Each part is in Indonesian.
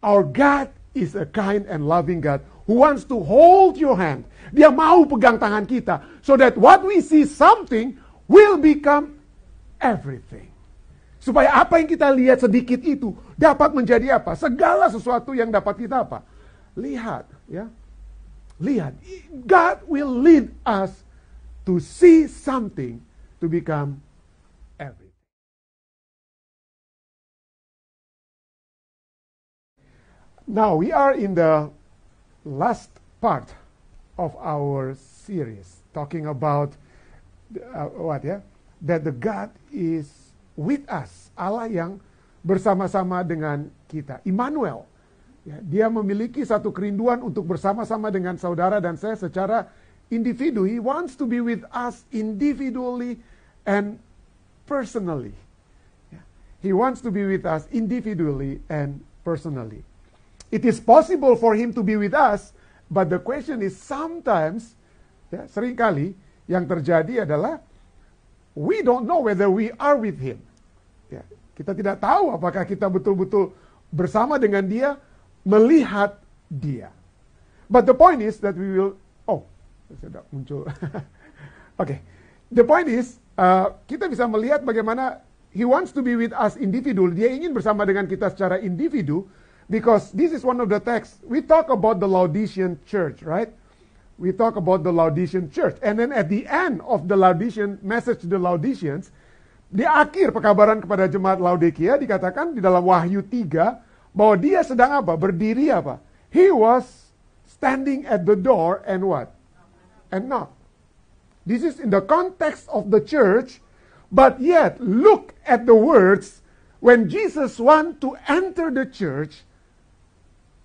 Our God is a kind and loving God who wants to hold your hand. Dia mau pegang tangan kita so that what we see something will become everything. Supaya apa yang kita lihat sedikit itu dapat menjadi apa? Segala sesuatu yang dapat kita apa? Lihat, ya. Lihat. God will lead us to see something to become Now we are in the last part of our series talking about uh, what ya? That the God is with us. Allah yang bersama-sama dengan kita. Immanuel. Ya, dia memiliki satu kerinduan untuk bersama-sama dengan saudara dan saya secara individu. He wants to be with us individually and personally. Ya, he wants to be with us individually and personally. It is possible for him to be with us, but the question is sometimes, ya, sering kali yang terjadi adalah we don't know whether we are with him. Ya, kita tidak tahu apakah kita betul-betul bersama dengan dia, melihat dia. But the point is that we will, oh, sudah muncul. Oke, okay. the point is uh, kita bisa melihat bagaimana he wants to be with us individual. Dia ingin bersama dengan kita secara individu, because this is one of the texts. We talk about the Laodicean church, right? We talk about the Laodicean church. And then at the end of the Laodicean message to the Laodiceans, di akhir pekabaran kepada jemaat Laodikia dikatakan di dalam Wahyu 3 bahwa dia sedang apa? Berdiri apa? He was standing at the door and what? And knock. This is in the context of the church, but yet look at the words when Jesus want to enter the church,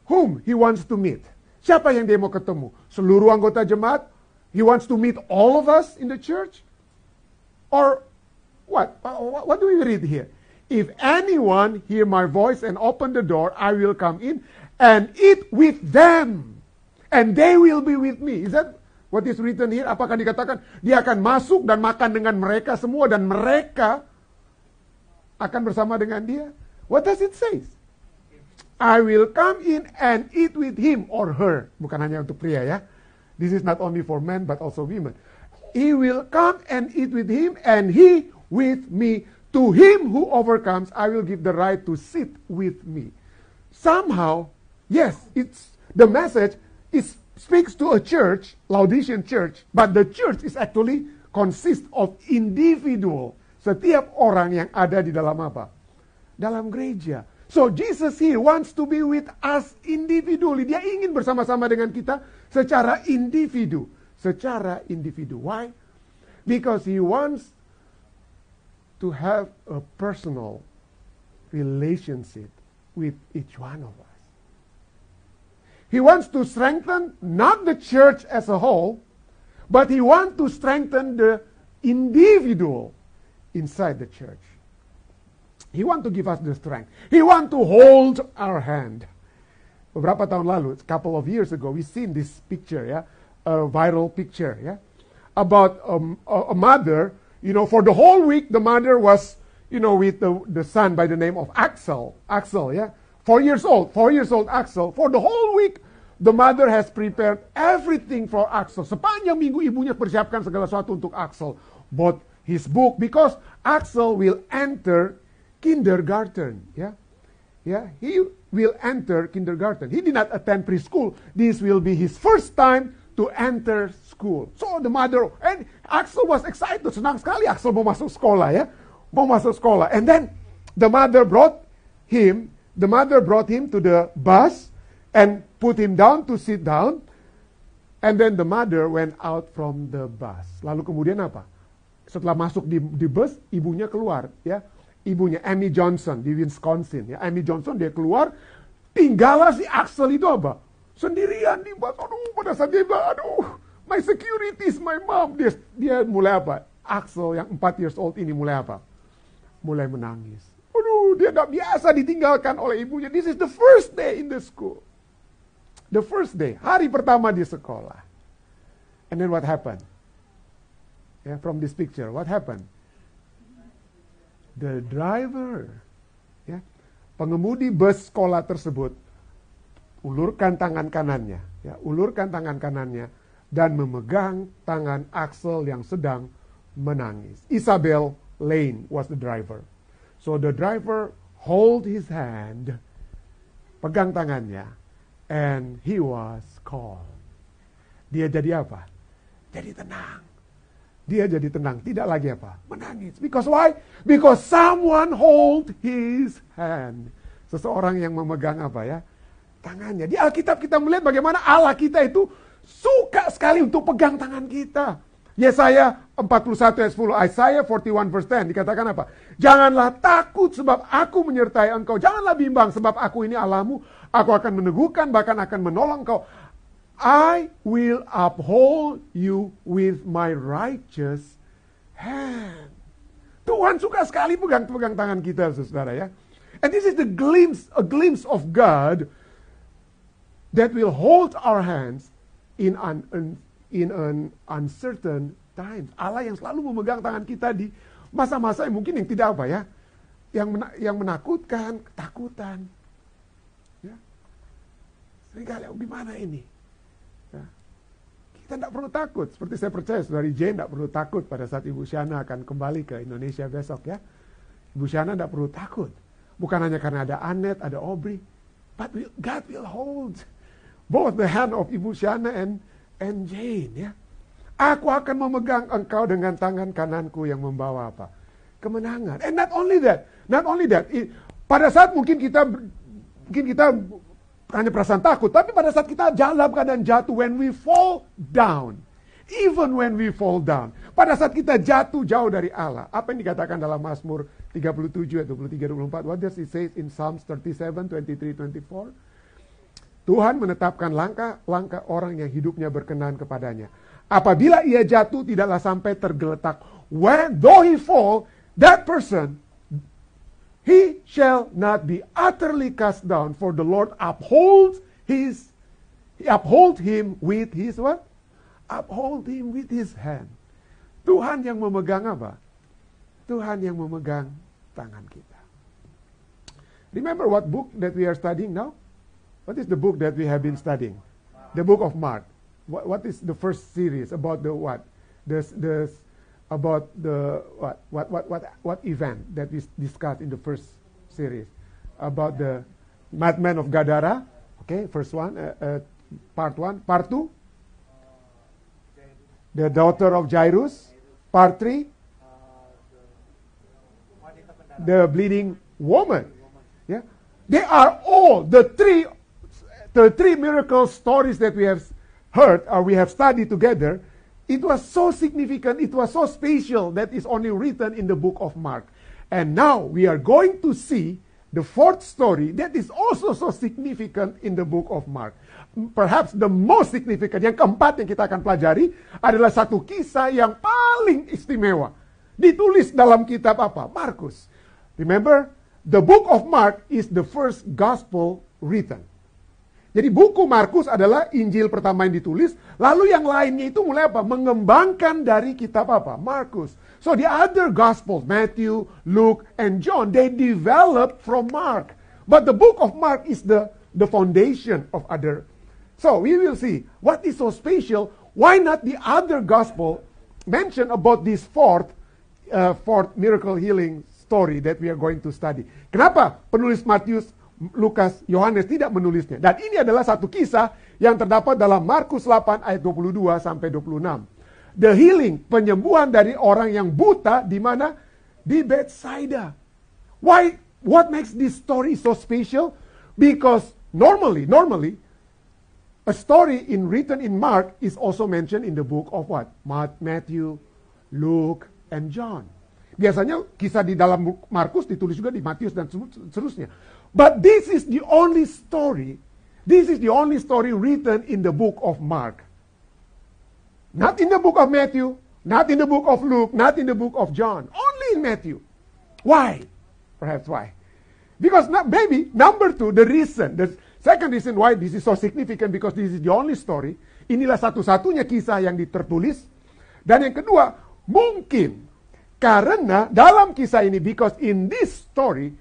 whom he wants to meet. Siapa yang dia mau ketemu? Seluruh anggota jemaat? He wants to meet all of us in the church? Or what? What do we read here? If anyone hear my voice and open the door, I will come in and eat with them. And they will be with me. Is that what is written here? Apakah dikatakan dia akan masuk dan makan dengan mereka semua dan mereka akan bersama dengan dia? What does it say? I will come in and eat with him or her. Bukan hanya untuk pria ya. This is not only for men but also women. He will come and eat with him and he with me To him who overcomes, I will give the right to sit with me. Somehow, yes, it's the message is speaks to a church, Laodicean church, but the church is actually consists of individual. Setiap orang yang ada di dalam apa? Dalam gereja. So Jesus here wants to be with us individually. Dia ingin bersama-sama dengan kita secara individu. Secara individu. Why? Because he wants to have a personal relationship with each one of us. He wants to strengthen not the church as a whole, but he wants to strengthen the individual inside the church. He wants to give us the strength. He wants to hold our hand. Beberapa tahun lalu, a couple of years ago, we seen this picture, yeah, a viral picture, yeah, about um, a, a mother you know, for the whole week, the mother was, you know, with the, the son by the name of Axel. Axel, yeah? Four years old, four years old Axel. For the whole week, the mother has prepared everything for Axel. Sepanjang minggu ibunya persiapkan segala sesuatu untuk Axel. Bought his book because Axel will enter kindergarten. Yeah, yeah, he will enter kindergarten. He did not attend preschool. This will be his first time to enter school. So the mother, and Axel was excited. Senang sekali Axel mau masuk sekolah ya. Mau masuk sekolah. And then the mother brought him, the mother brought him to the bus and put him down to sit down. And then the mother went out from the bus. Lalu kemudian apa? Setelah masuk di, di bus, ibunya keluar ya. Ibunya Amy Johnson di Wisconsin ya. Amy Johnson dia keluar, tinggallah si Axel itu apa? Sendirian di bus. Aduh, pada saat dia aduh, My security is my mom. Dia, dia mulai apa? Axel yang 4 years old ini mulai apa? Mulai menangis. Aduh, dia gak biasa ditinggalkan oleh ibunya. This is the first day in the school. The first day, hari pertama di sekolah. And then what happened? Yeah, from this picture, what happened? The driver, ya, pengemudi bus sekolah tersebut ulurkan tangan kanannya, ya, ulurkan tangan kanannya dan memegang tangan Axel yang sedang menangis. Isabel Lane was the driver. So the driver hold his hand, pegang tangannya, and he was calm. Dia jadi apa? Jadi tenang. Dia jadi tenang, tidak lagi apa? Menangis. Because why? Because someone hold his hand. Seseorang yang memegang apa ya? Tangannya. Di Alkitab kita melihat bagaimana Allah kita itu suka sekali untuk pegang tangan kita. Yesaya 41 ayat 10, Isaiah 41 verse 10 dikatakan apa? Janganlah takut sebab aku menyertai engkau. Janganlah bimbang sebab aku ini Allahmu. Aku akan meneguhkan bahkan akan menolong engkau. I will uphold you with my righteous hand. Tuhan suka sekali pegang-pegang tangan kita, saudara ya. And this is the glimpse, a glimpse of God that will hold our hands in an, in an uncertain times. Allah yang selalu memegang tangan kita di masa-masa yang mungkin yang tidak apa ya, yang mena yang menakutkan, ketakutan. Ya. Seringkali, oh, gimana ini? Kita tidak perlu takut. Seperti saya percaya saudari Jane tidak perlu takut pada saat Ibu Shana akan kembali ke Indonesia besok ya. Ibu Shana tidak perlu takut. Bukan hanya karena ada Annette, ada Aubrey. But God will hold both the hand of Ibu Shana and, and Jane ya. Aku akan memegang engkau dengan tangan kananku yang membawa apa? Kemenangan. And not only that, not only that. Pada saat mungkin kita mungkin kita hanya perasaan takut, tapi pada saat kita dalam keadaan jatuh, when we fall down, even when we fall down, pada saat kita jatuh jauh dari Allah, apa yang dikatakan dalam Mazmur 37 ayat 23 24, what does it say in Psalms 37 23 24? Tuhan menetapkan langkah-langkah orang yang hidupnya berkenan kepadanya. Apabila ia jatuh tidaklah sampai tergeletak. When though he fall, that person he shall not be utterly cast down, for the Lord upholds his, he uphold him with his what? Uphold him with his hand. Tuhan yang memegang apa? Tuhan yang memegang tangan kita. Remember what book that we are studying now? What is the book that we have been studying? The book of Mark. What, what is the first series about the what? The, the about the what what what what what event that we discussed in the first series about the madman of Gadara. Okay, first one, uh, uh, part one, part two, the daughter of Jairus, part three, the bleeding woman. Yeah, they are all the three, the three miracle stories that we have heard or we have studied together It was so significant, it was so special that is only written in the book of Mark. And now we are going to see the fourth story that is also so significant in the book of Mark. Perhaps the most significant, yang keempat yang kita akan pelajari adalah satu kisah yang paling istimewa. Ditulis dalam kitab apa? Markus. Remember, the book of Mark is the first gospel written. Jadi buku Markus adalah Injil pertama yang ditulis, lalu yang lainnya itu mulai apa? Mengembangkan dari kitab apa? Markus. So the other gospels, Matthew, Luke, and John, they developed from Mark. But the book of Mark is the, the foundation of other. So we will see what is so special. Why not the other gospel mention about this fourth, uh, fourth miracle healing story that we are going to study? Kenapa penulis Matius Lukas, Yohanes tidak menulisnya. Dan ini adalah satu kisah yang terdapat dalam Markus 8 ayat 22 sampai 26. The healing, penyembuhan dari orang yang buta di mana? Di Bethsaida. Why? What makes this story so special? Because normally, normally, a story in written in Mark is also mentioned in the book of what? Matthew, Luke, and John. Biasanya kisah di dalam Markus ditulis juga di Matius dan seterusnya. But this is the only story, this is the only story written in the book of Mark. Not in the book of Matthew, not in the book of Luke, not in the book of John, only in Matthew. Why? Perhaps why? Because not, maybe, number two, the reason, the second reason why this is so significant because this is the only story, inilah satu-satunya kisah yang ditertulis. Dan yang kedua, mungkin karena dalam kisah ini, because in this story,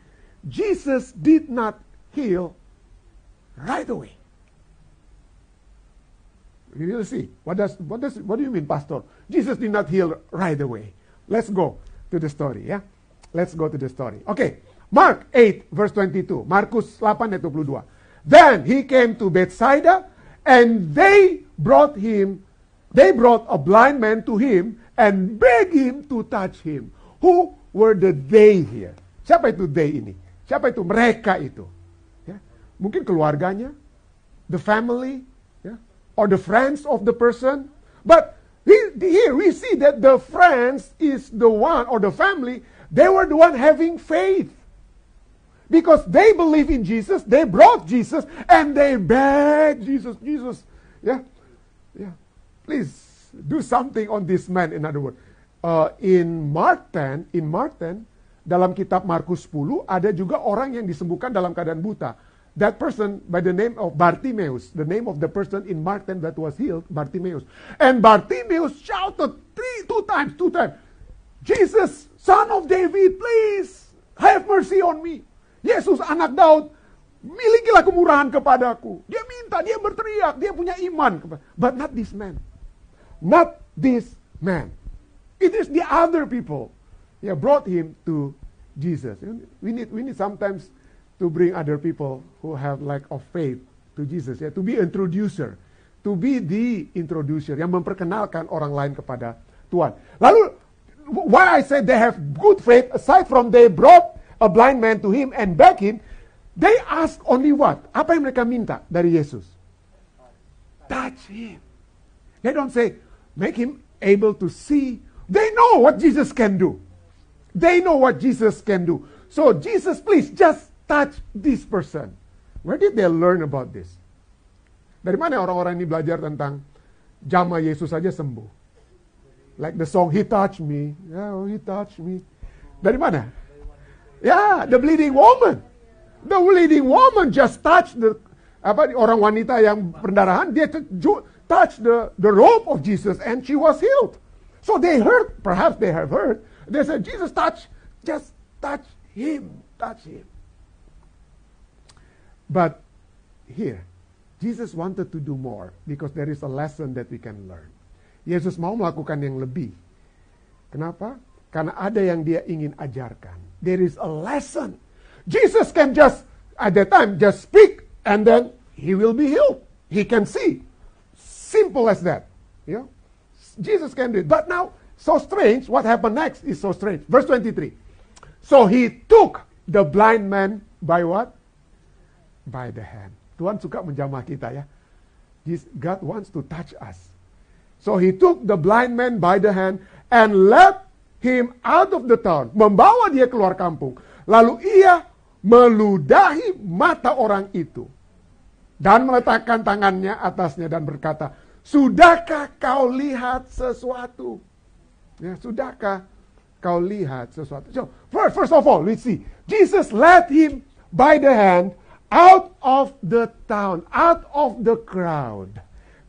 Jesus did not heal right away. Will see. What does what does what do you mean, Pastor? Jesus did not heal right away. Let's go to the story, yeah? Let's go to the story. Okay. Mark 8 verse 22. Markus 8 ayat 22. Then he came to Bethsaida and they brought him they brought a blind man to him and begged him to touch him. Who were the they here? Siapa itu they ini? Siapa itu mereka itu? Ya. Mungkin keluarganya, the family, ya, or the friends of the person. But here we see that the friends is the one, or the family, they were the one having faith. Because they believe in Jesus, they brought Jesus, and they begged Jesus, Jesus, yeah, yeah, please do something on this man, in other words. Uh, in Mark 10, in Mark 10, dalam kitab Markus 10, ada juga orang yang disembuhkan dalam keadaan buta. That person by the name of Bartimaeus, the name of the person in Mark 10 that was healed, Bartimaeus. And Bartimaeus shouted three, two times, two times, Jesus, son of David, please have mercy on me. Yesus anak Daud, milikilah kemurahan kepadaku. Dia minta, dia berteriak, dia punya iman. But not this man. Not this man. It is the other people. Yeah, brought him to Jesus. We need, we need sometimes to bring other people who have lack of faith to Jesus. Ya, to be introducer. To be the introducer. Yang memperkenalkan orang lain kepada Tuhan. Lalu, why I say they have good faith, aside from they brought a blind man to him and begged him, they ask only what? Apa yang mereka minta dari Yesus? Touch him. They don't say, make him able to see. They know what Jesus can do. They know what Jesus can do. So, Jesus, please just touch this person. Where did they learn about this? Dari mana orang-orang ini belajar tentang jama Yesus saja sembuh? Like the song, He touched me. Yeah, oh, He touched me. Dari mana? Ya, the bleeding woman. The bleeding woman just touch the apa orang wanita yang pendarahan dia touch the the robe of Jesus and she was healed. So they heard, perhaps they have heard. They said, Jesus touch, just touch him, touch him. But here, Jesus wanted to do more because there is a lesson that we can learn. Yesus mau melakukan yang lebih. Kenapa? Karena ada yang dia ingin ajarkan. There is a lesson. Jesus can just, at that time, just speak and then he will be healed. He can see. Simple as that. You know? Jesus can do it. But now, so strange, what happened next is so strange. Verse 23. So he took the blind man by what? By the hand. Tuhan suka menjamah kita ya. God wants to touch us. So he took the blind man by the hand and led him out of the town, membawa dia keluar kampung. Lalu ia meludahi mata orang itu dan meletakkan tangannya atasnya dan berkata, "Sudahkah kau lihat sesuatu?" Ya, sudahkah kau lihat sesuatu? So, first, first of all, we see Jesus led him by the hand out of the town, out of the crowd.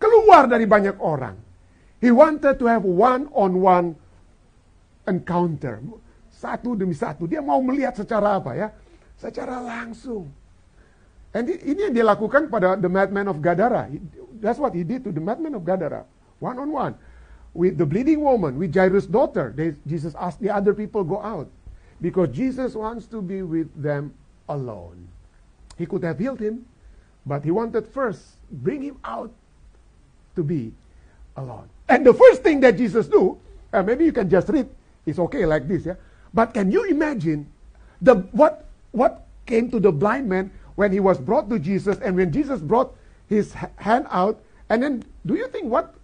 Keluar dari banyak orang. He wanted to have one-on-one encounter. Satu demi satu. Dia mau melihat secara apa ya? Secara langsung. And ini yang dia lakukan pada the madman of Gadara. That's what he did to the madman of Gadara. One on one. With the bleeding woman, with Jairus' daughter, they, Jesus asked the other people go out. Because Jesus wants to be with them alone. He could have healed him, but he wanted first bring him out to be alone. And the first thing that Jesus do, maybe you can just read it's okay like this, yeah. But can you imagine the what what came to the blind man when he was brought to Jesus and when Jesus brought his hand out and then do you think what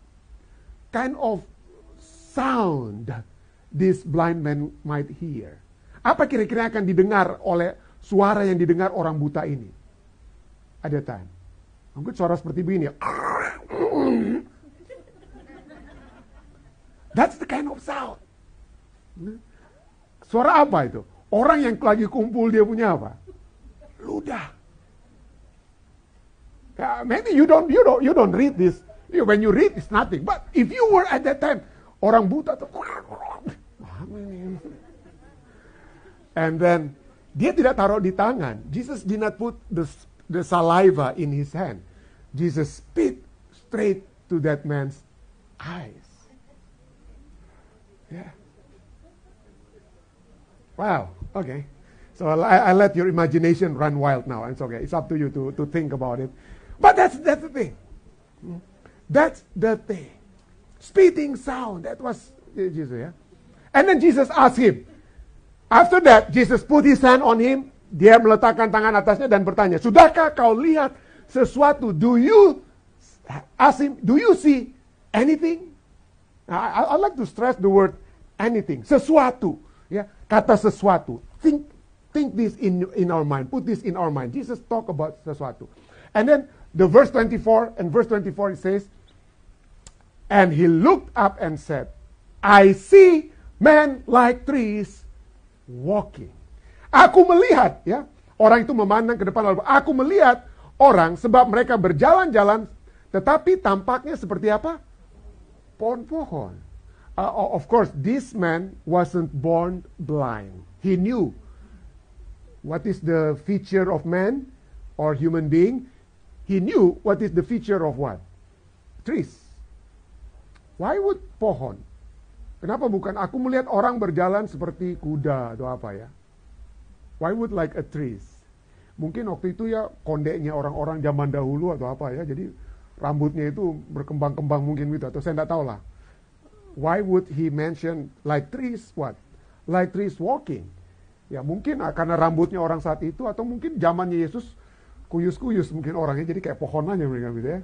kind of sound this blind man might hear? Apa kira-kira akan didengar oleh suara yang didengar orang buta ini? Ada time. Mungkin suara seperti begini. That's the kind of sound. Suara apa itu? Orang yang lagi kumpul dia punya apa? Ludah. Uh, maybe you don't you don't you don't read this. When you read it's nothing. But if you were at that time orang buta tuh And then dia tidak taruh di tangan. Jesus did not put the, the saliva in his hand. Jesus spit straight to that man's eyes. Yeah. Wow. Okay. So I, I, let your imagination run wild now. It's okay. It's up to you to, to think about it. But that's that's the thing. That's the thing. Spitting sound. That was Jesus. Yeah. And then Jesus asked him. After that, Jesus put his hand on him. Dia meletakkan tangan atasnya dan bertanya, Sudahkah kau lihat sesuatu? Do you ask him, do you see anything? I, I like to stress the word anything. Sesuatu. Ya, kata sesuatu. Think think this in in our mind. Put this in our mind. Jesus talk about sesuatu. And then the verse 24 and verse 24 it says, and he looked up and said, I see men like trees walking. Aku melihat ya, orang itu memandang ke depan lalu aku melihat orang sebab mereka berjalan-jalan tetapi tampaknya seperti apa? Pohon-pohon. Uh, of course, this man wasn't born blind. He knew what is the feature of man or human being. He knew what is the feature of what? Trees. Why would pohon? Kenapa bukan aku melihat orang berjalan seperti kuda atau apa ya? Why would like a trees? Mungkin waktu itu ya kondeknya orang-orang zaman dahulu atau apa ya. Jadi rambutnya itu berkembang-kembang mungkin gitu atau saya tidak tahu lah. Why would he mention like trees what? Like trees walking. Ya mungkin ah, karena rambutnya orang saat itu atau mungkin zamannya Yesus kuyus-kuyus mungkin orangnya jadi kayak pohon aja mereka gitu ya.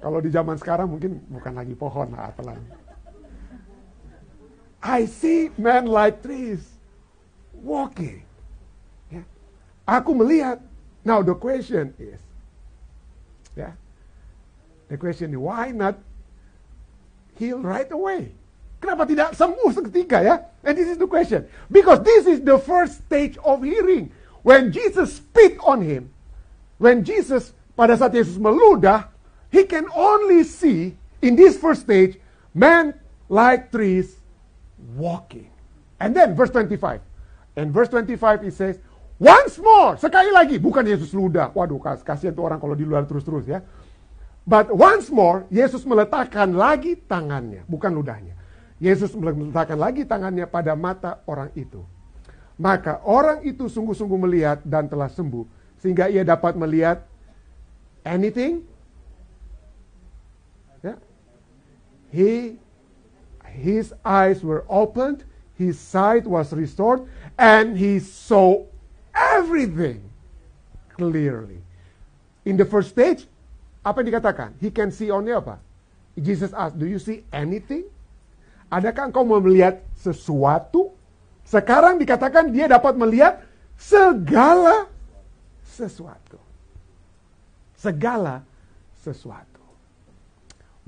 Kalau di zaman sekarang mungkin bukan lagi pohon lah apalah. I see men like trees walking. Ya. Aku melihat. Now the question is, ya, the question is why not heal right away? Kenapa tidak sembuh seketika ya? And this is the question. Because this is the first stage of hearing. When Jesus spit on him, when Jesus pada saat Yesus meludah, he can only see in this first stage men like trees walking. And then verse 25. And verse 25 it says, once more, sekali lagi, bukan Yesus ludah. Waduh, kasihan tuh orang kalau di luar terus-terus ya. But once more, Yesus meletakkan lagi tangannya, bukan ludahnya. Yesus meletakkan lagi tangannya pada mata orang itu. Maka orang itu sungguh-sungguh melihat dan telah sembuh. Sehingga ia dapat melihat anything. Ya. He, his eyes were opened, his sight was restored, and he saw everything clearly. In the first stage, apa yang dikatakan? He can see only apa? Jesus asked, do you see anything? Adakah engkau melihat sesuatu? Sekarang dikatakan dia dapat melihat segala sesuatu. Segala sesuatu.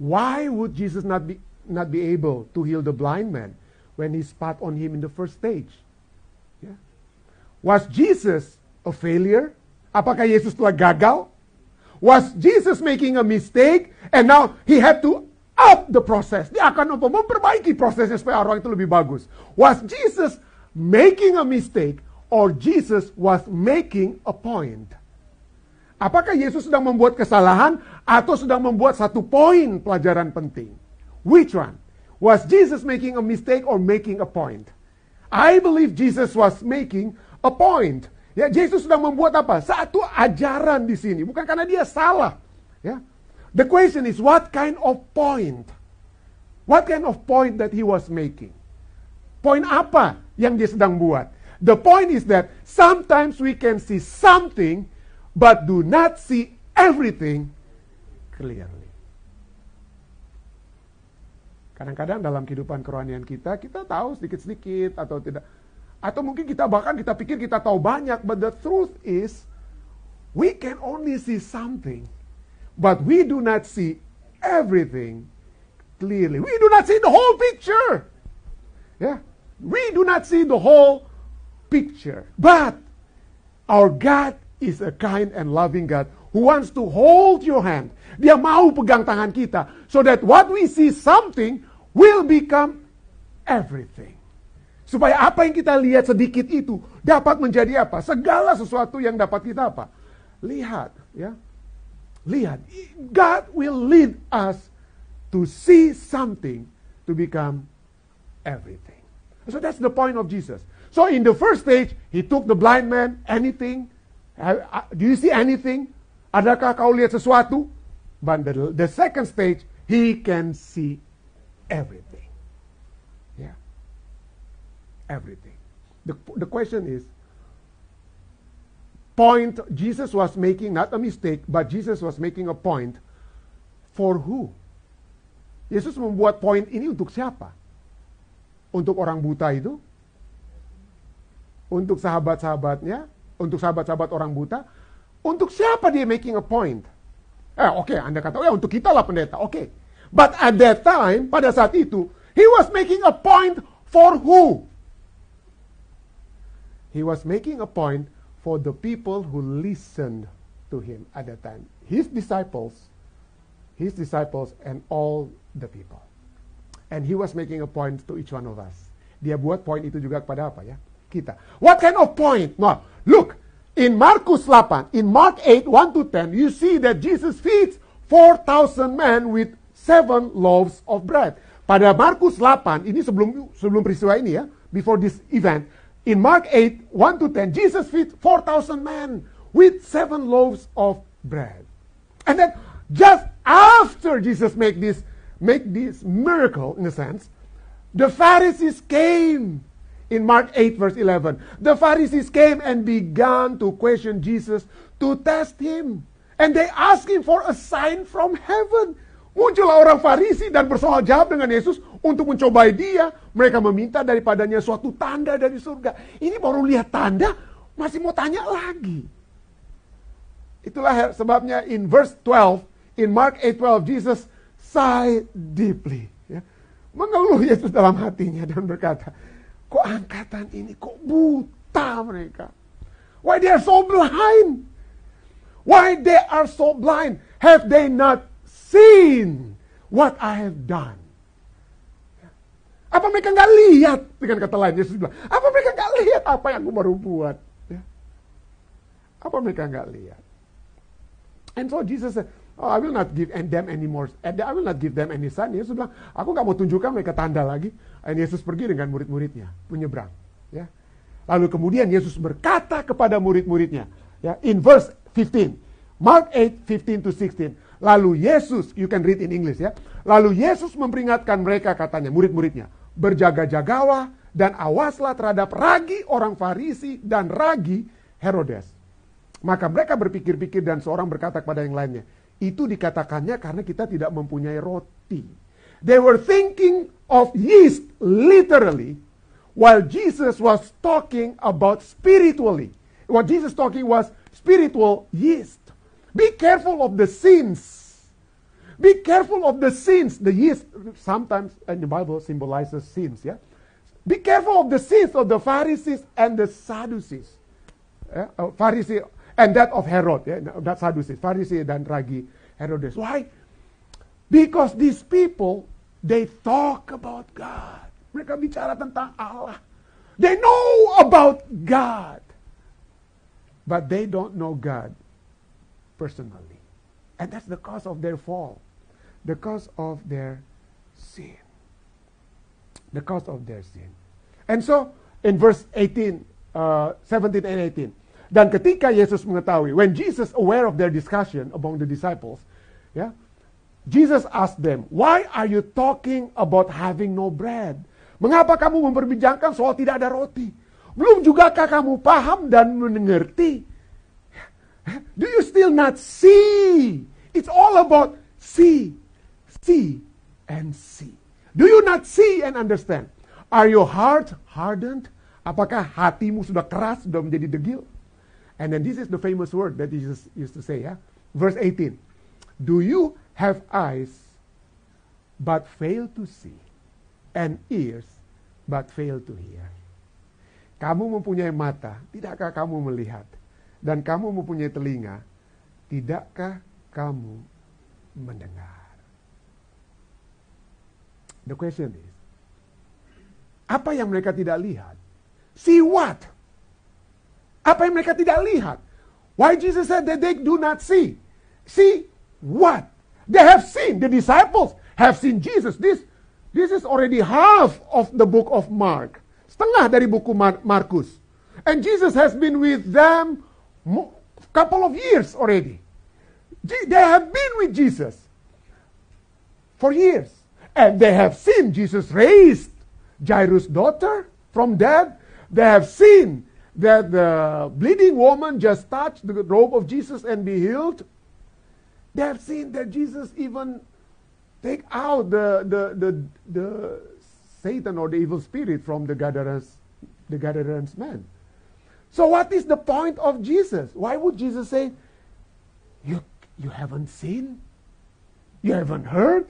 Why would Jesus not be not be able to heal the blind man when he spat on him in the first stage? Yeah. Was Jesus a failure? Apakah Yesus telah gagal? Was Jesus making a mistake and now he had to up the process. Dia akan apa? Memperbaiki prosesnya supaya orang itu lebih bagus. Was Jesus making a mistake or Jesus was making a point? Apakah Yesus sedang membuat kesalahan atau sedang membuat satu poin pelajaran penting? Which one? Was Jesus making a mistake or making a point? I believe Jesus was making a point. Ya, Yesus sedang membuat apa? Satu ajaran di sini, bukan karena dia salah. Ya, The question is what kind of point? What kind of point that he was making? Point apa yang dia sedang buat? The point is that sometimes we can see something but do not see everything clearly. Kadang-kadang dalam kehidupan kerohanian kita, kita tahu sedikit-sedikit atau tidak. Atau mungkin kita bahkan kita pikir kita tahu banyak, but the truth is we can only see something But we do not see everything clearly. We do not see the whole picture. Yeah. We do not see the whole picture. But our God is a kind and loving God who wants to hold your hand. Dia mau pegang tangan kita so that what we see something will become everything. Supaya apa yang kita lihat sedikit itu dapat menjadi apa? Segala sesuatu yang dapat kita apa? Lihat, ya. lihat. God will lead us to see something to become everything. So that's the point of Jesus. So in the first stage, he took the blind man, anything. Do you see anything? Adakah kau lihat sesuatu? But the, the second stage, he can see everything. Yeah. Everything. The, the question is, point Jesus was making, not a mistake, but Jesus was making a point for who? Yesus membuat point ini untuk siapa? Untuk orang buta itu? Untuk sahabat-sahabatnya? Untuk sahabat-sahabat orang buta? Untuk siapa dia making a point? Eh, oke, okay, Anda kata, oh ya untuk kita lah pendeta. Oke. Okay. But at that time, pada saat itu, he was making a point for who? He was making a point for the people who listened to him at that time. His disciples, his disciples and all the people. And he was making a point to each one of us. Dia buat point itu juga kepada apa ya? Kita. What kind of point? No, look, in Markus Lapan, in Mark 8, 1 to 10, you see that Jesus feeds 4,000 men with seven loaves of bread. Pada Markus 8, ini sebelum sebelum peristiwa ini ya, before this event, in Mark 8, 1 to 10, Jesus feeds 4,000 men with seven loaves of bread. And then just after Jesus make this, make this miracle, in a sense, the Pharisees came in Mark 8 verse 11. The Pharisees came and began to question Jesus to test him. And they asked him for a sign from heaven. Muncullah orang Farisi dan bersoal jawab dengan Yesus untuk mencobai dia. Mereka meminta daripadanya suatu tanda dari surga. Ini baru lihat tanda, masih mau tanya lagi. Itulah sebabnya in verse 12, in Mark 8:12, Jesus sigh deeply. Ya. Mengeluh Yesus dalam hatinya dan berkata, kok angkatan ini kok buta mereka? Why they are so blind? Why they are so blind? Have they not seen what I have done. Apa mereka nggak lihat? Dengan kata lain, Yesus bilang, apa mereka nggak lihat apa yang aku baru buat? Ya. Apa mereka nggak lihat? And so Jesus said, oh, I will not give them any more, I will not give them any sign. Yesus bilang, aku nggak mau tunjukkan mereka tanda lagi. Dan Yesus pergi dengan murid-muridnya, menyeberang. Ya. Lalu kemudian Yesus berkata kepada murid-muridnya, ya, in verse 15, Mark 8, 15 to 16, Lalu Yesus, you can read in English ya. Lalu Yesus memperingatkan mereka katanya, murid-muridnya. Berjaga-jagalah dan awaslah terhadap ragi orang Farisi dan ragi Herodes. Maka mereka berpikir-pikir dan seorang berkata kepada yang lainnya, itu dikatakannya karena kita tidak mempunyai roti. They were thinking of yeast literally while Jesus was talking about spiritually. What Jesus talking was spiritual yeast. Be careful of the sins. Be careful of the sins. The yeast sometimes in the Bible symbolizes sins, yeah? Be careful of the sins of the Pharisees and the Sadducees. Yeah? Uh, Pharisee and that of Herod, yeah? that Sadducees, Pharisee dan Ragi Herodes. Why? Because these people, they talk about God. Mereka bicara tentang Allah. They know about God. But they don't know God personally. And that's the cause of their fall, the cause of their sin. The cause of their sin. And so, in verse 18, uh, 17 and 18, dan ketika Yesus mengetahui, when Jesus aware of their discussion among the disciples, yeah, Jesus asked them, why are you talking about having no bread? Mengapa kamu memperbincangkan soal tidak ada roti? Belum jugakah kamu paham dan mengerti do you still not see? It's all about see, see, and see. Do you not see and understand? Are your heart hardened? Apakah hatimu sudah keras, sudah menjadi degil? And then this is the famous word that Jesus used to say, yeah? Verse 18. Do you have eyes but fail to see, and ears but fail to hear? Kamu mempunyai mata, tidakkah kamu melihat? dan kamu mempunyai telinga, tidakkah kamu mendengar? The question is, apa yang mereka tidak lihat? See what? Apa yang mereka tidak lihat? Why Jesus said that they do not see? See what? They have seen, the disciples have seen Jesus. This, this is already half of the book of Mark. Setengah dari buku Mar Markus. And Jesus has been with them a couple of years already. They have been with Jesus for years. And they have seen Jesus raised Jairus' daughter from dead. They have seen that the bleeding woman just touched the robe of Jesus and be healed. They have seen that Jesus even take out the, the, the, the Satan or the evil spirit from the Gadarenes, the Gadarenes man. So what is the point of Jesus? Why would Jesus say, you, you haven't seen? You haven't heard?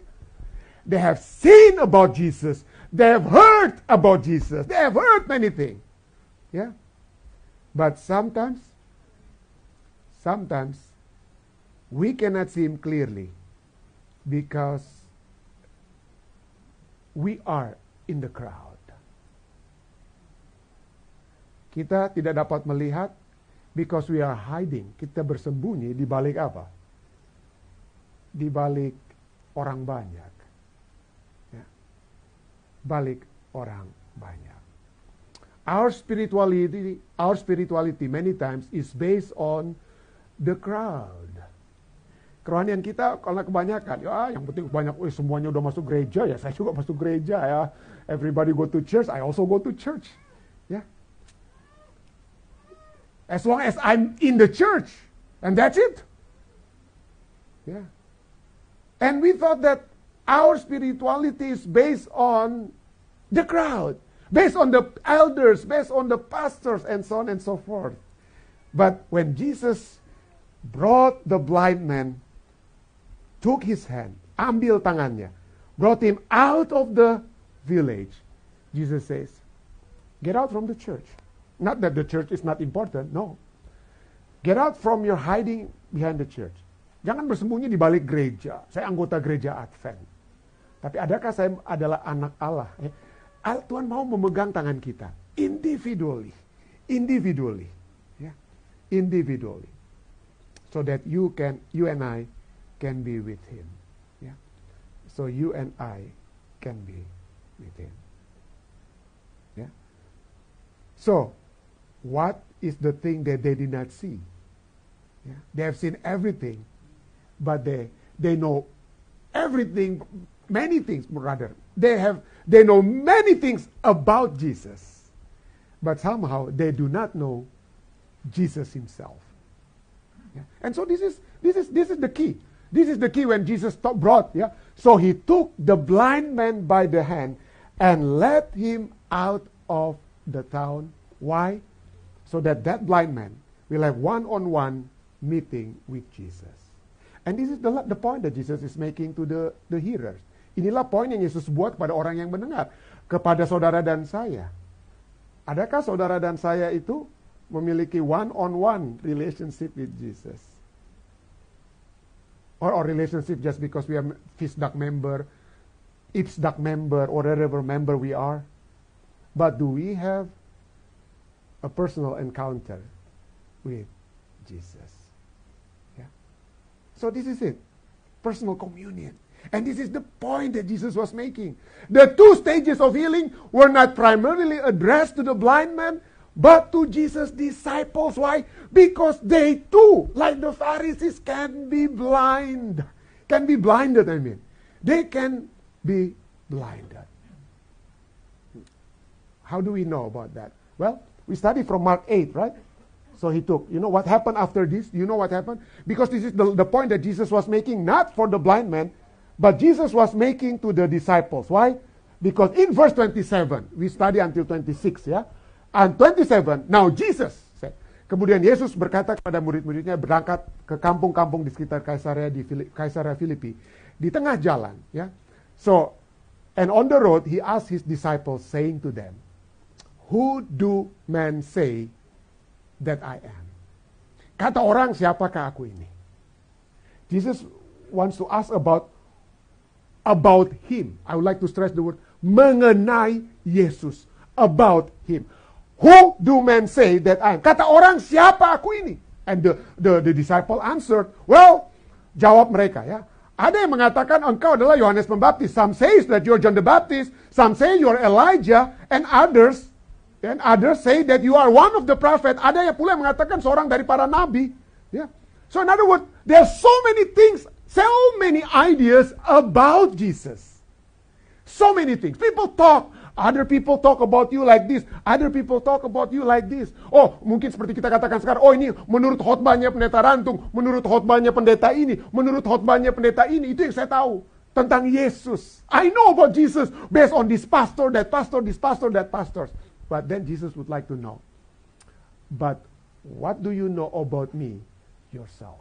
They have seen about Jesus. They have heard about Jesus. They have heard many things. Yeah? But sometimes, sometimes, we cannot see him clearly because we are in the crowd. Kita tidak dapat melihat because we are hiding. Kita bersembunyi di balik apa? Di balik orang banyak. Ya. Balik orang banyak. Our spirituality, our spirituality many times is based on the crowd. Kerohanian kita karena kebanyakan, ya yang penting banyak, oh, semuanya udah masuk gereja ya, saya juga masuk gereja ya. Everybody go to church, I also go to church. Ya. As long as I'm in the church, and that's it. Yeah. And we thought that our spirituality is based on the crowd, based on the elders, based on the pastors, and so on and so forth. But when Jesus brought the blind man took his hand, ambil tangannya, brought him out of the village. Jesus says, Get out from the church. Not that the church is not important, no. Get out from your hiding behind the church. Jangan bersembunyi di balik gereja. Saya anggota gereja Advent. Tapi adakah saya adalah anak Allah? Eh, Tuhan mau memegang tangan kita individually, individually, yeah. individually, so that you can, you and I can be with him. Yeah. So you and I can be with him. Yeah. So, what is the thing that they did not see? Yeah. They have seen everything, but they they know everything, many things rather. They have they know many things about Jesus, but somehow they do not know Jesus himself. Yeah. And so this is this is this is the key. This is the key when Jesus brought, yeah. So he took the blind man by the hand and led him out of the town. Why? So that that blind man will have one-on-one meeting with Jesus. And this is the, the point that Jesus is making to the, the hearers. Inilah poin yang Yesus buat kepada orang yang mendengar. Kepada saudara dan saya. Adakah saudara dan saya itu memiliki one-on-one relationship with Jesus? Or our relationship just because we are FISDAC member, IPSDAC member, or whatever member we are. But do we have a personal encounter with Jesus? Yeah. So this is it. Personal communion. And this is the point that Jesus was making. The two stages of healing were not primarily addressed to the blind man, but to Jesus' disciples. Why? Because they too, like the Pharisees, can be blind. Can be blinded, I mean. They can be blinded. How do we know about that? Well, we study from Mark 8, right? So he took, you know what happened after this? You know what happened? Because this is the, the point that Jesus was making, not for the blind man, but Jesus was making to the disciples. Why? Because in verse 27, we study until 26, yeah? And 27, now Jesus said. Kemudian Yesus berkata kepada murid-muridnya berangkat ke kampung-kampung di sekitar Kaisarea di Kaisarea Filipi di tengah jalan, ya. So, and on the road he asked his disciples saying to them, "Who do men say that I am?" Kata orang, siapakah aku ini? Jesus wants to ask about about him. I would like to stress the word mengenai Yesus, about him. Who do men say that I am? Kata orang, siapa aku ini? And the, the, the disciple answered, Well, jawab mereka ya. Ada yang mengatakan engkau adalah Yohanes Pembaptis. Some say that you're John the Baptist. Some say you're Elijah. And others, and others say that you are one of the prophet. Ada yang pula mengatakan seorang dari para nabi. Ya. So in other words, there are so many things, so many ideas about Jesus. So many things. People talk. Other people talk about you like this. Other people talk about you like this. Oh, mungkin seperti kita katakan sekarang, oh ini menurut khotbahnya pendeta Rantung, menurut khotbahnya pendeta ini, menurut khotbahnya pendeta ini, itu yang saya tahu tentang Yesus. I know about Jesus based on this pastor, that pastor, this pastor, that pastor. But then Jesus would like to know. But what do you know about me yourself?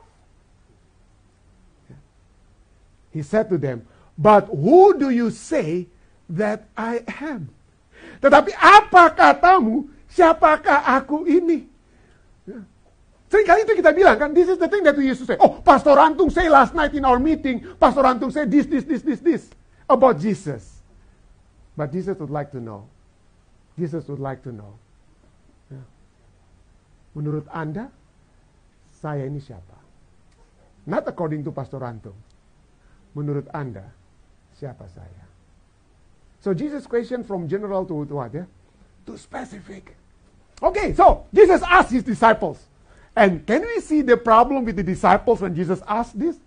He said to them, But who do you say that I am. Tetapi apa katamu, siapakah aku ini? Ya. Seringkali itu kita bilang kan, this is the thing that we used to say. Oh, Pastor Antung say last night in our meeting, Pastor Antung say this, this, this, this, this about Jesus. But Jesus would like to know. Jesus would like to know. Ya. Menurut Anda, saya ini siapa? Not according to Pastor Antung. Menurut Anda, siapa saya? So Jesus' question from general to, to what? Yeah? To specific. Okay, so Jesus asked his disciples. And can we see the problem with the disciples when Jesus asked this?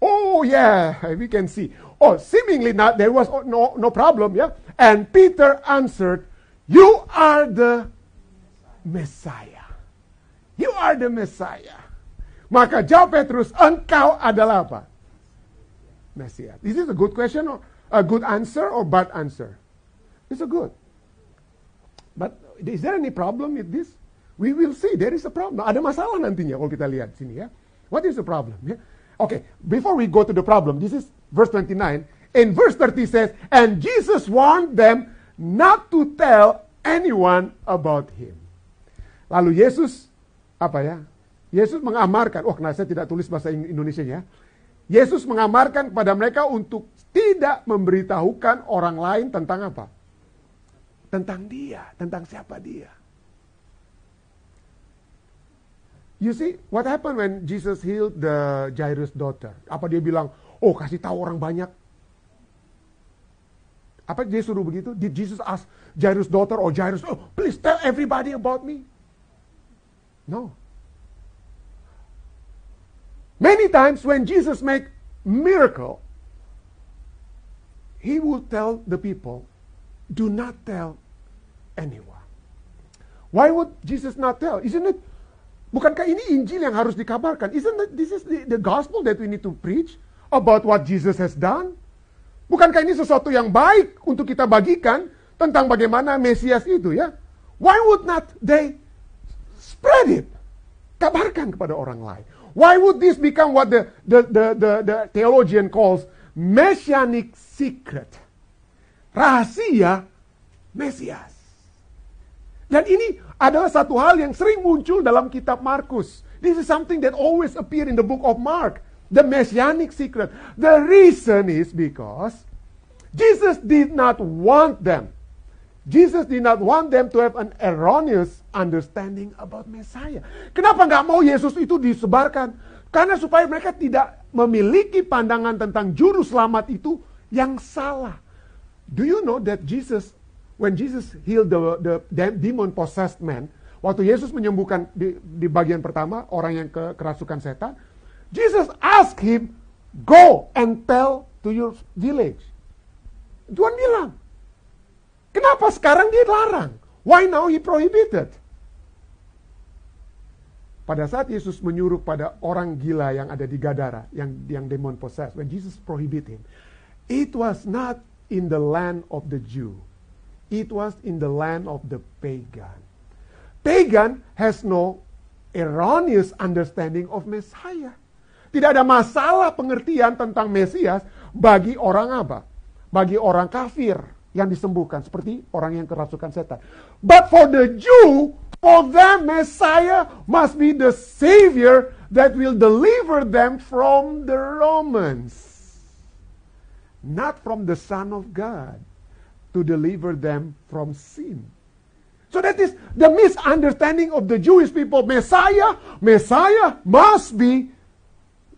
Oh, yeah, we can see. Oh, seemingly not, there was no, no problem, yeah? And Peter answered, You are the Messiah. You are the Messiah. Maka jawab Petrus, engkau adalah apa? Messiah. Is this a good question or a good answer or bad answer? It's a good. But is there any problem with this? We will see. There is a problem. Ada masalah nantinya kalau kita lihat sini ya. What is the problem? Yeah? Okay, before we go to the problem, this is verse 29. In verse 30 says, And Jesus warned them not to tell anyone about him. Lalu Yesus, apa ya? Yesus mengamarkan, oh kenapa saya tidak tulis bahasa Indonesia ya. Yesus mengamarkan kepada mereka untuk tidak memberitahukan orang lain tentang apa? Tentang dia, tentang siapa dia. You see, what happened when Jesus healed the Jairus daughter? Apa dia bilang, oh kasih tahu orang banyak? Apa dia suruh begitu? Did Jesus ask Jairus daughter or Jairus, oh please tell everybody about me? No. Many times when Jesus make miracle, he will tell the people, do not tell anyone. Why would Jesus not tell? Isn't it? Bukankah ini Injil yang harus dikabarkan? Isn't it, this is the, the gospel that we need to preach about what Jesus has done? Bukankah ini sesuatu yang baik untuk kita bagikan tentang bagaimana Mesias itu ya? Why would not they spread it? Kabarkan kepada orang lain. Why would this become what the, the, the, the, the theologian calls messianic secret. Rahasia Mesias. Dan ini adalah satu hal yang sering muncul dalam kitab Markus. This is something that always appear in the book of Mark. The messianic secret. The reason is because Jesus did not want them. Jesus did not want them to have an erroneous understanding about Messiah. Kenapa nggak mau Yesus itu disebarkan? Karena supaya mereka tidak memiliki pandangan tentang juru selamat itu yang salah. Do you know that Jesus, when Jesus healed the, the demon possessed man, waktu Yesus menyembuhkan di, di bagian pertama orang yang ke, kerasukan setan, Jesus asked him, go and tell to your village. Tuhan bilang, kenapa sekarang dia larang? Why now he prohibited? Pada saat Yesus menyuruh pada orang gila yang ada di Gadara, yang yang demon possessed, when Jesus prohibit him, it was not in the land of the Jew. It was in the land of the pagan. Pagan has no erroneous understanding of Messiah. Tidak ada masalah pengertian tentang Mesias bagi orang apa? Bagi orang kafir yang disembuhkan seperti orang yang kerasukan setan. But for the Jew, for them Messiah must be the savior that will deliver them from the Romans not from the Son of God, to deliver them from sin. So that is the misunderstanding of the Jewish people. Messiah, Messiah must be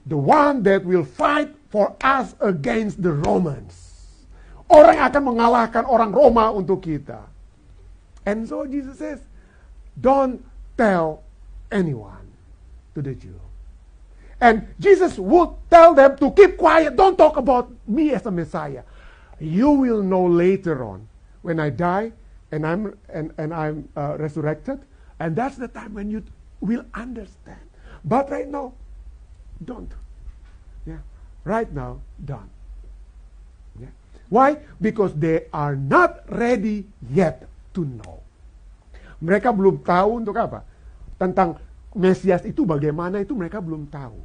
the one that will fight for us against the Romans. Orang akan mengalahkan orang Roma untuk kita. And so Jesus says, don't tell anyone to the Jew. And Jesus would tell them to keep quiet. Don't talk about me as a Messiah. You will know later on when I die and I'm and, and I'm uh, resurrected, and that's the time when you will understand. But right now, don't. Yeah, right now, don't. Why? Because they are not ready yet to know. Mereka belum tahu untuk apa? Tentang Mesias itu bagaimana itu mereka belum tahu.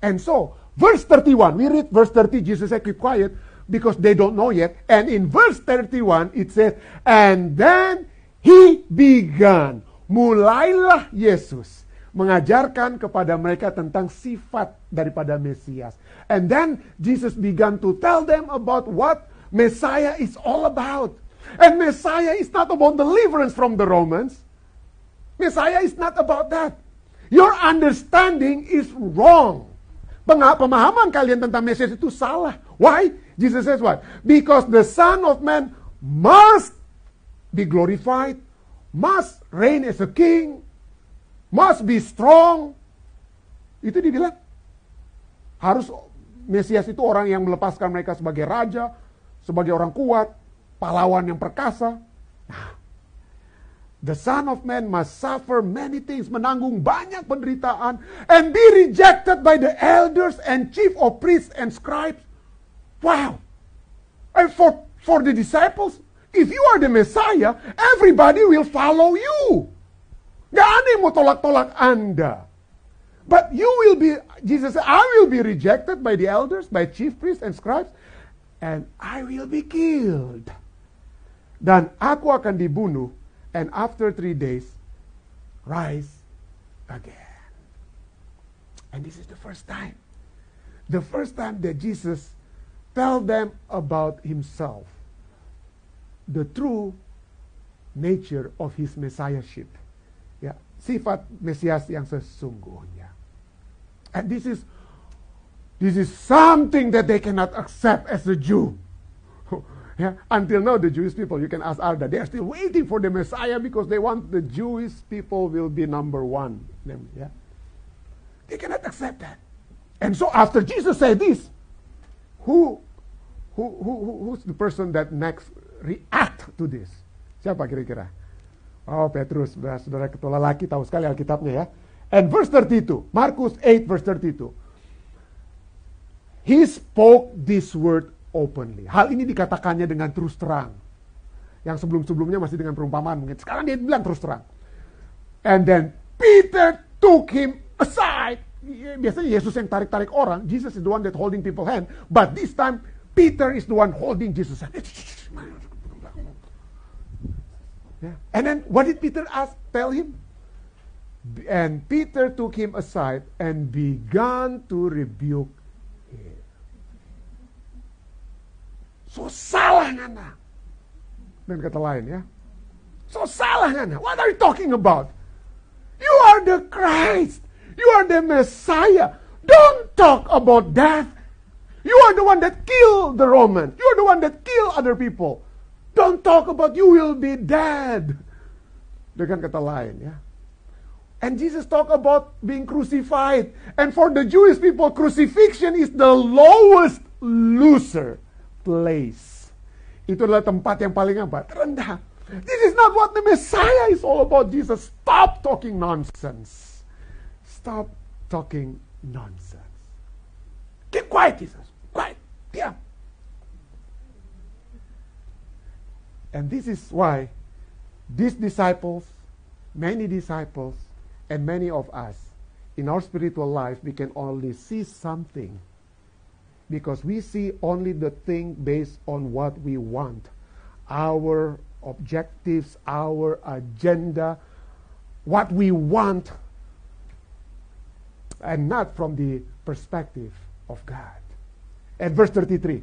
And so, verse 31, we read verse 30, Jesus said, keep quiet because they don't know yet. And in verse 31, it says, and then he began. Mulailah Yesus mengajarkan kepada mereka tentang sifat daripada Mesias. And then Jesus began to tell them about what Messiah is all about. And Messiah is not about deliverance from the Romans. Messiah is not about that. Your understanding is wrong. Pemahaman kalian tentang Mesias itu salah. Why? Jesus says what? Because the Son of Man must be glorified, must reign as a king, must be strong. Itu dibilang. Harus Mesias itu orang yang melepaskan mereka sebagai raja, sebagai orang kuat, pahlawan yang perkasa. Nah, The Son of Man must suffer many things, menanggung banyak penderitaan, and be rejected by the elders and chief of priests and scribes. Wow. And for, for the disciples, if you are the Messiah, everybody will follow you. Gak ada yang mau tolak-tolak Anda. But you will be, Jesus said, I will be rejected by the elders, by chief priests and scribes, and I will be killed. Dan aku akan dibunuh and after three days, rise again. And this is the first time. The first time that Jesus tell them about himself. The true nature of his messiahship. Sifat Mesias yang sesungguhnya. And this is this is something that they cannot accept as a Jew. Yeah? Until now, the Jewish people, you can ask Arda, they are still waiting for the Messiah because they want the Jewish people will be number one. Yeah? They cannot accept that. And so after Jesus said this, who, who, who, who's the person that next react to this? Siapa kira-kira? Oh, Petrus, saudara ketua lelaki tahu sekali Alkitabnya ya. And verse 32, Markus 8 verse 32. He spoke this word openly. Hal ini dikatakannya dengan terus terang. Yang sebelum-sebelumnya masih dengan perumpamaan mungkin. Sekarang dia bilang terus terang. And then Peter took him aside. Biasanya Yesus yang tarik-tarik orang. Jesus is the one that holding people hand. But this time Peter is the one holding Jesus hand. Yeah. And then what did Peter ask? Tell him? And Peter took him aside and began to rebuke him. So salah ngana. Dan kata lain ya. So salah ngana. What are you talking about? You are the Christ. You are the Messiah. Don't talk about death. You are the one that killed the Romans. You are the one that killed other people. Don't talk about you will be dead. Dengan kata lain ya. And Jesus talk about being crucified. And for the Jewish people, crucifixion is the lowest loser place. Itu adalah tempat yang paling apa? Terendah. This is not what the Messiah is all about. Jesus, stop talking nonsense. Stop talking nonsense. Keep quiet, Jesus. Quiet. Diam. And this is why these disciples, many disciples, and many of us, in our spiritual life, we can only see something because we see only the thing based on what we want our objectives, our agenda, what we want, and not from the perspective of God. And verse 33.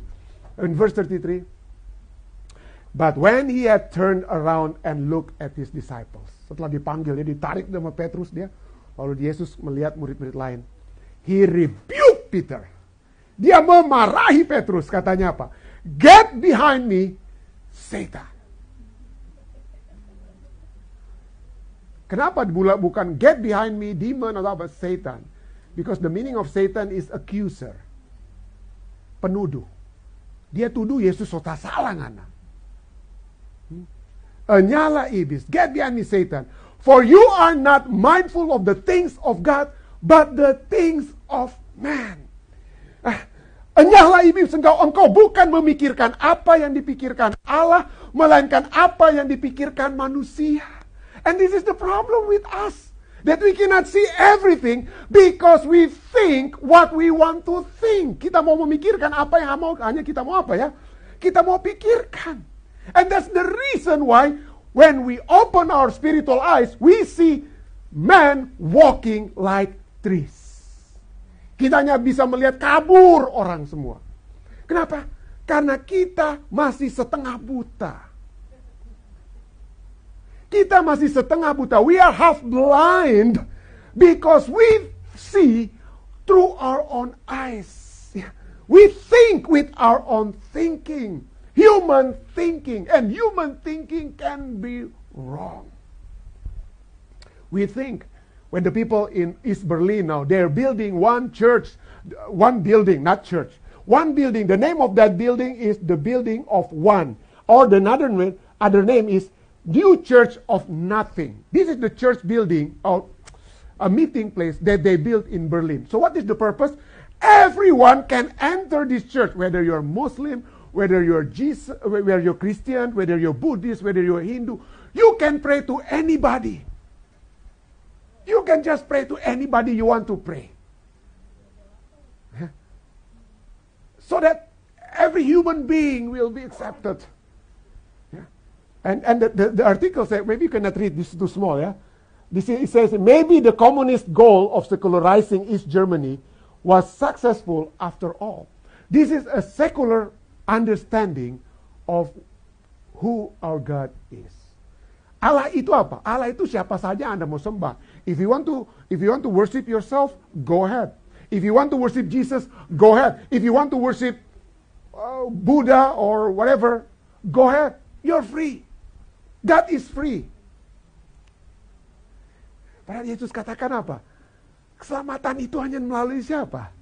In verse 33, but when he had turned around and looked at his disciples, setelah dipanggil, dia ditarik sama Petrus dia, lalu Yesus melihat murid-murid lain. He rebuked Peter. Dia memarahi Petrus, katanya apa? Get behind me, Satan. Kenapa bukan get behind me, demon atau apa? Satan. Because the meaning of Satan is accuser. Penuduh. Dia tuduh Yesus sota salah ngana. Hmm? Nyala iblis. Get behind me, Satan. For you are not mindful of the things of God, but the things of man. Ah, Enyahlah iblis engkau, engkau bukan memikirkan apa yang dipikirkan Allah, melainkan apa yang dipikirkan manusia. And this is the problem with us. That we cannot see everything because we think what we want to think. Kita mau memikirkan apa yang mau, hanya kita mau apa ya? Kita mau pikirkan. And that's the reason why when we open our spiritual eyes, we see men walking like trees. Kita hanya bisa melihat kabur orang semua. Kenapa? Karena kita masih setengah buta. Kita masih setengah buta. We are half blind because we see through our own eyes. We think with our own thinking. Human thinking. And human thinking can be wrong. We think when the people in East Berlin now, they're building one church, one building, not church. One building. The name of that building is the building of one. Or the other, other name is New Church of Nothing. This is the church building or a meeting place that they built in Berlin. So what is the purpose? Everyone can enter this church, whether you're Muslim, whether you're Jesus, whether you're Christian, whether you're Buddhist, whether you're Hindu. You can pray to anybody. You can just pray to anybody you want to pray. So that every human being will be accepted. And, and the, the, the article says, maybe you cannot read, this is too small, yeah? This is, it says, maybe the communist goal of secularizing East Germany was successful after all. This is a secular understanding of who our God is. Allah itu apa? Allah itu siapa saja Anda mau sembah. If you want to if you want to worship yourself, go ahead. If you want to worship Jesus, go ahead. If you want to worship uh, Buddha or whatever, go ahead. You're free. God is free. Padahal Yesus katakan apa? Keselamatan itu hanya melalui siapa?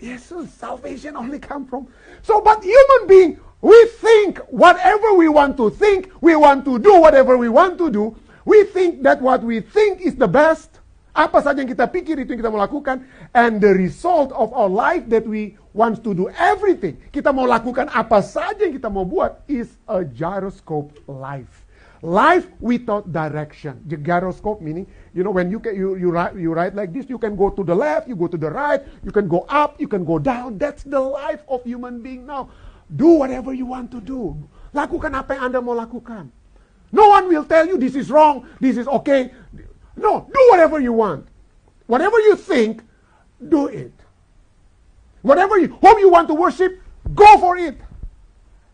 Yesus. Salvation only come from. So, but human being, we think whatever we want to think, we want to do whatever we want to do. We think that what we think is the best. Apa saja yang kita pikir itu yang kita mau lakukan. And the result of our life that we want to do everything. Kita mau lakukan apa saja yang kita mau buat is a gyroscope life. Life without direction. The gyroscope meaning, you know, when you, can, you, you, write, you write like this, you can go to the left, you go to the right, you can go up, you can go down. That's the life of human being now. Do whatever you want to do. Lakukan apa yang Anda mau lakukan. No one will tell you this is wrong, this is okay. No, do whatever you want. Whatever you think, do it. Whatever you, whom you want to worship, go for it.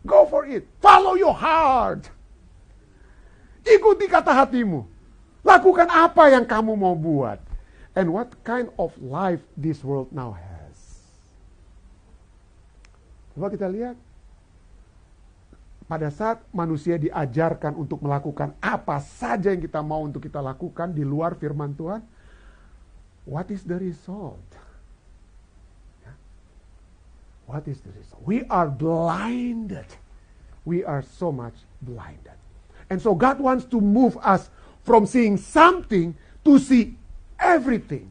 Go for it. Follow your heart. Ikuti kata hatimu. Lakukan apa yang kamu mau buat. And what kind of life this world now has. Coba kita lihat. Pada saat manusia diajarkan untuk melakukan apa saja yang kita mau untuk kita lakukan di luar firman Tuhan, what is the result? What is the result? We are blinded. We are so much blinded. And so God wants to move us from seeing something to see everything.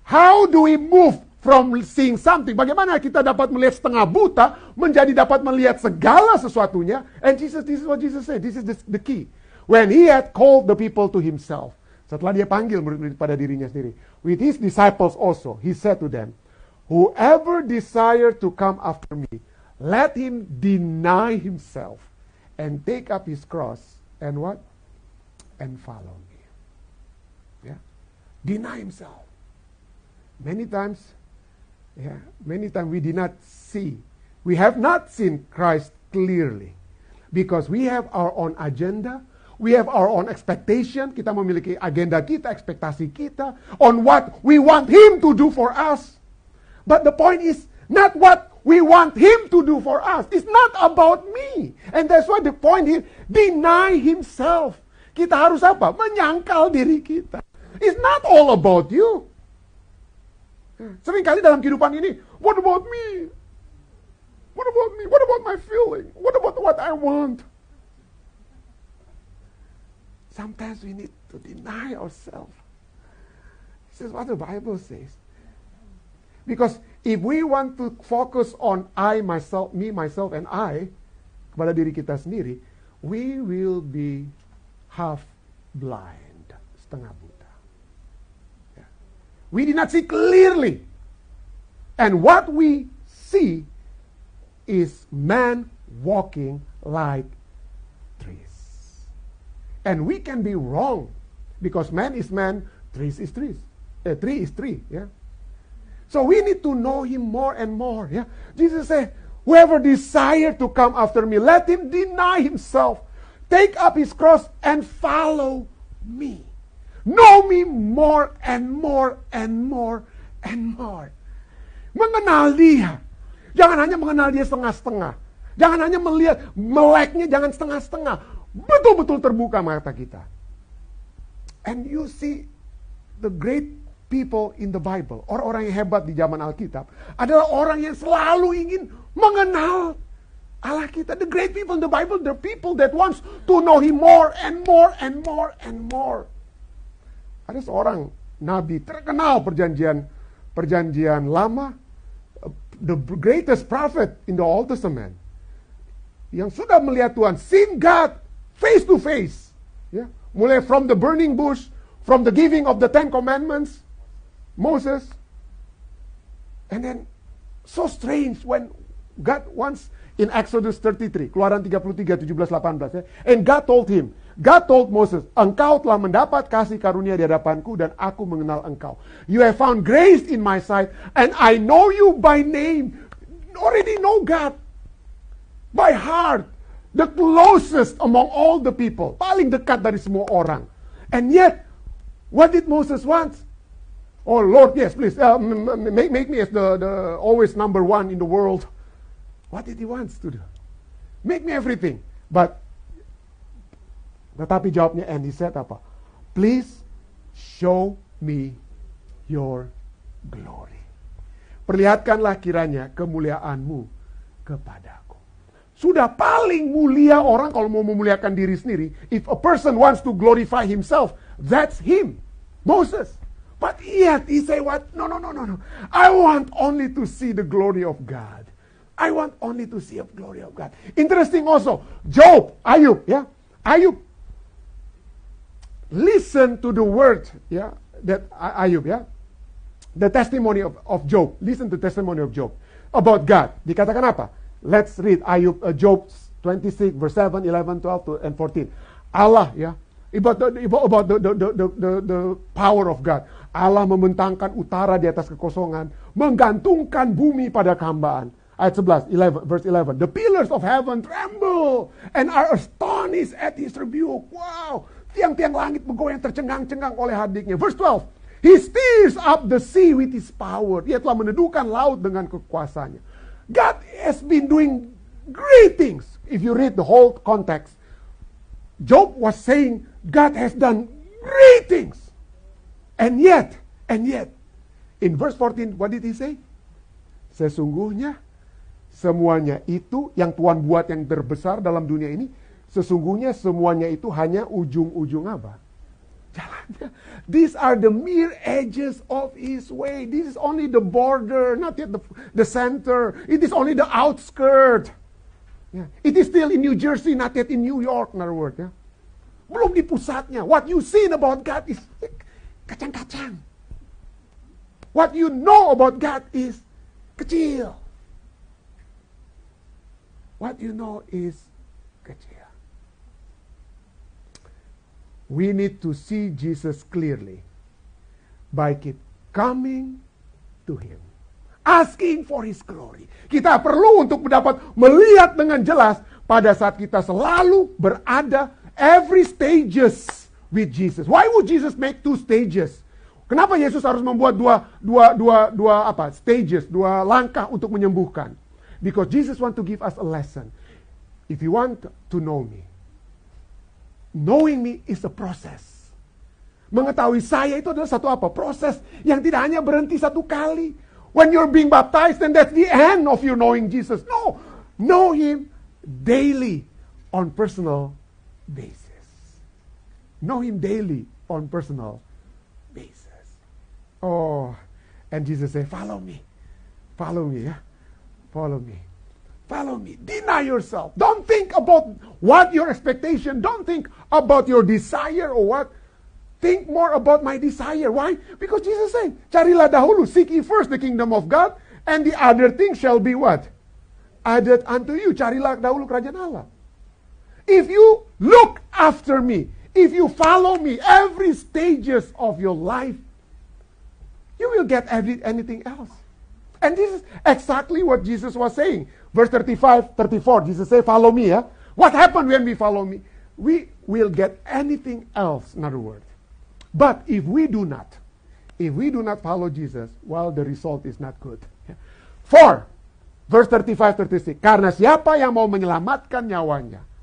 How do we move from seeing something. Bagaimana kita dapat melihat setengah buta menjadi dapat melihat segala sesuatunya. And Jesus, this is what Jesus said. This is the, the key. When he had called the people to himself. Setelah dia panggil murid-murid pada dirinya sendiri. With his disciples also, he said to them, Whoever desire to come after me, let him deny himself and take up his cross and what? And follow me. Yeah. Deny himself. Many times Yeah, many times we did not see. We have not seen Christ clearly because we have our own agenda. We have our own expectation. Kita memiliki agenda kita, ekspektasi kita on what we want Him to do for us. But the point is not what we want him to do for us. It's not about me. And that's why the point is deny himself. Kita harus apa? Menyangkal diri kita. It's not all about you. Seringkali dalam kehidupan ini, what about me? What about me? What about my feeling? What about what I want? Sometimes we need to deny ourselves. This is what the Bible says. Because if we want to focus on I, myself, me, myself, and I, kepada diri kita sendiri, we will be half blind, setengah buta. Yeah. We did not see clearly. And what we see is man walking like trees. And we can be wrong because man is man, trees is trees. Uh, tree is tree, yeah. So we need to know him more and more, yeah. Jesus said, whoever desire to come after me, let him deny himself, take up his cross and follow me. Know me more and more and more and more. Mengenal dia. Jangan hanya mengenal dia setengah-setengah. Jangan hanya melihat meleknya, jangan setengah-setengah. Betul-betul terbuka mata kita. And you see the great people in the Bible, orang-orang yang hebat di zaman Alkitab, adalah orang yang selalu ingin mengenal Allah kita. The great people in the Bible, the people that wants to know Him more and more and more and more. Ada seorang nabi terkenal perjanjian perjanjian lama the greatest prophet in the Old Testament yang sudah melihat Tuhan, seen God face to face. Ya, mulai from the burning bush, from the giving of the Ten Commandments, Moses, and then so strange when God once in Exodus 33, Keluaran 33, 17, 18 ya, and God told him, God told Moses, engkau telah mendapat kasih karunia di hadapanku dan aku mengenal engkau. You have found grace in my sight and I know you by name. Already know God. By heart. The closest among all the people. Paling dekat dari semua orang. And yet, what did Moses want? Oh Lord, yes, please, uh, make, make me as the, the always number one in the world. What did he want to do? Make me everything. But tetapi jawabnya and he said apa? Please show me your glory. Perlihatkanlah kiranya kemuliaanmu kepadaku. Sudah paling mulia orang kalau mau memuliakan diri sendiri. If a person wants to glorify himself, that's him. Moses. But yet he say what? No, no, no, no, no. I want only to see the glory of God. I want only to see the glory of God. Interesting also, Job, Ayub, ya. Ayub listen to the word ya that Ayub ya the testimony of, of Job listen to testimony of Job about God dikatakan apa let's read Ayub uh, Job 26 verse 7 11 12 and 14 Allah ya about the, about the, the, the, the, the power of God Allah membentangkan utara di atas kekosongan menggantungkan bumi pada kehambaan ayat 11 11 verse 11 the pillars of heaven tremble and are astonished at his rebuke wow Tiang-tiang langit bergoyang tercengang-cengang oleh hadiknya. Verse 12. He stirs up the sea with his power. Dia telah meneduhkan laut dengan kekuasaannya. God has been doing great things. If you read the whole context, Job was saying God has done great things. And yet, and yet, in verse 14, what did he say? Sesungguhnya semuanya itu yang Tuhan buat yang terbesar dalam dunia ini Sesungguhnya semuanya itu hanya ujung-ujung apa? Jalannya. These are the mere edges of his way. This is only the border, not yet the, the center. It is only the outskirt. Yeah. It is still in New Jersey, not yet in New York, in other words. Yeah. Belum di pusatnya. What you see about God is kacang-kacang. What you know about God is kecil. What you know is kecil. we need to see Jesus clearly by keep coming to Him. Asking for His glory. Kita perlu untuk mendapat melihat dengan jelas pada saat kita selalu berada every stages with Jesus. Why would Jesus make two stages? Kenapa Yesus harus membuat dua dua dua dua apa? stages, dua langkah untuk menyembuhkan? Because Jesus want to give us a lesson. If you want to know me, knowing me is a process. Mengetahui saya itu adalah satu apa? Proses yang tidak hanya berhenti satu kali. When you're being baptized, then that's the end of your knowing Jesus. No, know Him daily on personal basis. Know Him daily on personal basis. Oh, and Jesus said, follow me. Follow me, yeah? Follow me. Follow me. Deny yourself. Don't think about what your expectation. Don't think about your desire or what. Think more about my desire. Why? Because Jesus said, Carilah dahulu, seek ye first the kingdom of God, and the other thing shall be what? Added unto you. Carilah dahulu kerajaan Allah. If you look after me, if you follow me every stages of your life, you will get every, anything else. And this is exactly what Jesus was saying. Verse 35, 34, Jesus said, follow me. Yeah? What happened when we follow me? We will get anything else, in other words. But if we do not, if we do not follow Jesus, well, the result is not good. Yeah? For, verse 35, 36, karena siapa yang mau menyelamatkan nyawanya, ya,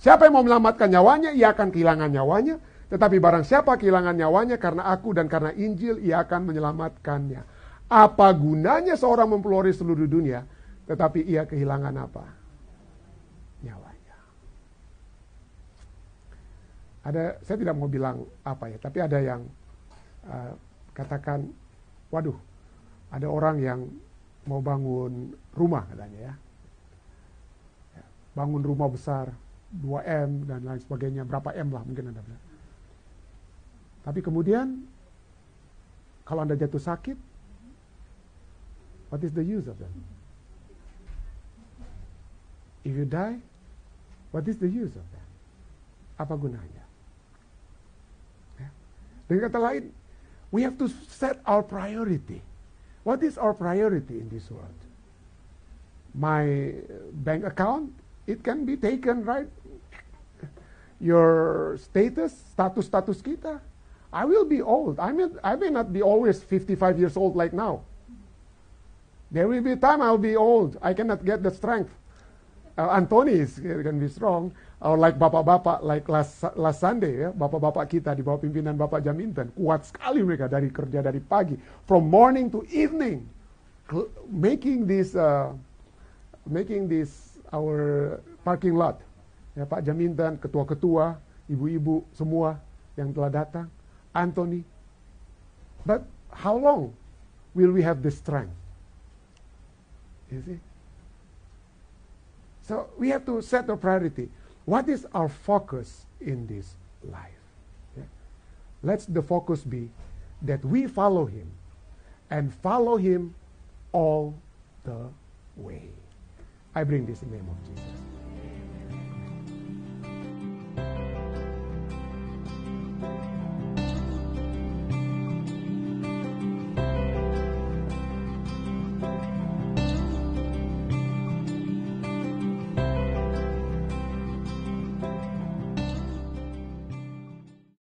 siapa yang mau menyelamatkan nyawanya, ia akan kehilangan nyawanya, tetapi barang siapa kehilangan nyawanya karena aku dan karena Injil, ia akan menyelamatkannya. Apa gunanya seorang mempelori seluruh dunia, tetapi ia kehilangan apa? Nyawanya. Ada, saya tidak mau bilang apa ya, tapi ada yang uh, katakan, waduh, ada orang yang mau bangun rumah katanya ya. ya bangun rumah besar, 2M dan lain sebagainya, berapa M lah mungkin Anda bilang. Tapi kemudian kalau Anda jatuh sakit, What is the use of them? If you die, what is the use of them? Apa gunanya? Ya. Dengan kata lain, we have to set our priority. What is our priority in this world? My bank account, it can be taken, right? Your status, status-status kita. I will be old. I may, I may not be always 55 years old like now. There will be time I'll be old. I cannot get the strength. Uh, Anthony is can be strong. Or like bapak-bapak, like last, last Sunday ya, bapak-bapak kita di bawah pimpinan Bapak Jaminten, kuat sekali mereka dari kerja dari pagi, from morning to evening, making this, uh, making this our parking lot. Ya, Pak Jaminten, ketua-ketua, ibu-ibu semua yang telah datang, Anthony. But how long will we have the strength? You see? So we have to set a priority. What is our focus in this life? Yeah? Let's the focus be that we follow him and follow him all the way. I bring this in the name of Jesus.